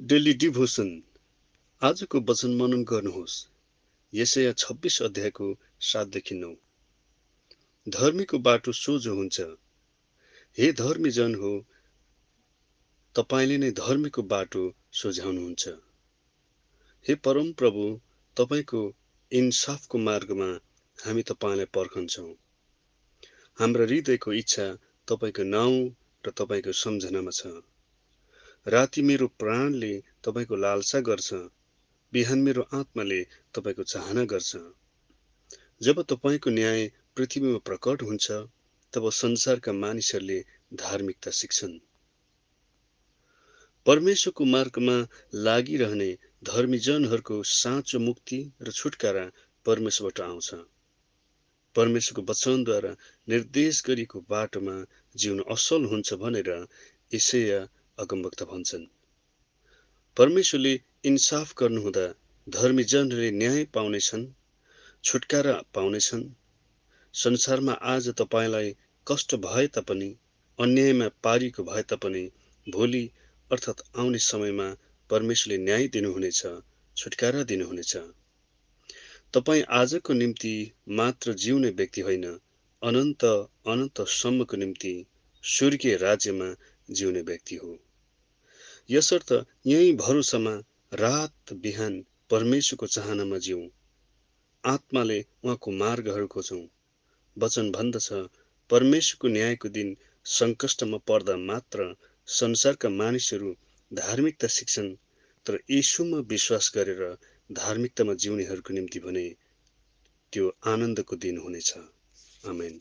Daily devotion आजको वचन मनन गर्नुहोस्। यसया छब्बिस अध्यायको सातदेखि नौ। धर्मीको बाटो सोझो हुन्छ। हे धर्मी जन हो तपाईँले नै धर्मीको बाटो सोझ्याउनुहुन्छ। हे परम प्रभु तपाईँको इन्साफको मार्गमा हामी तपाईँलाई पर्खन्छौँ। हाम्रा हृदयको इच्छा तपाईँको नाउँ र तपाईँको सम्झनामा छ। राति मेरो प्राणले तपाईँको लालसा गर्छ बिहान मेरो आत्माले तपाईँको चाहना गर्छ। जब तपाईँको न्याय पृथ्वीमा प्रकट हुन्छ तब संसारका मानिसहरूले धार्मिकता सिक्छन्। परमेश्वरको मार्गमा लागिरहने धर्मीजनहरूको साँचो मुक्ति र छुटकारा परमेश्वरबाट आउँछ। परमेश्वरको वचनद्वारा निर्देश गरिएको बाटोमा जिउन असल हुन्छ भनेर यसैया अगमवक्ता भन्छन्। परमेश्वरले इन्साफ गर्नुहुँदा धर्मीजनहरूले न्याय पाउनेछन् छुटकारा पाउनेछन्। संसारमा आज तपाईँलाई कष्ट भए तापनि अन्यायमा पारिएको भए तापनि भोलि अर्थात् आउने समयमा परमेश्वरले न्याय दिनुहुनेछ छुटकारा दिनुहुनेछ। तपाईँ आजको निम्ति मात्र जिउने व्यक्ति होइन अनन्त अनन्तसम्मको निम्ति स्वर्गीय राज्यमा जिउने व्यक्ति हो। यसर्थ यही भरोसामा रात बिहान परमेश्वरको चाहनामा जिउँ। आत्माले उहाँको मार्गहरू खोजौँ। वचन भन्दछ परमेश्वरको न्यायको दिन सङ्कष्टमा पर्दा मात्र संसारका मानिसहरू धार्मिकता सिक्छन् तर यीशुमा विश्वास गरेर धार्मिकतामा जिउनेहरूको निम्ति भने त्यो आनन्दको दिन हुनेछ। आमेन।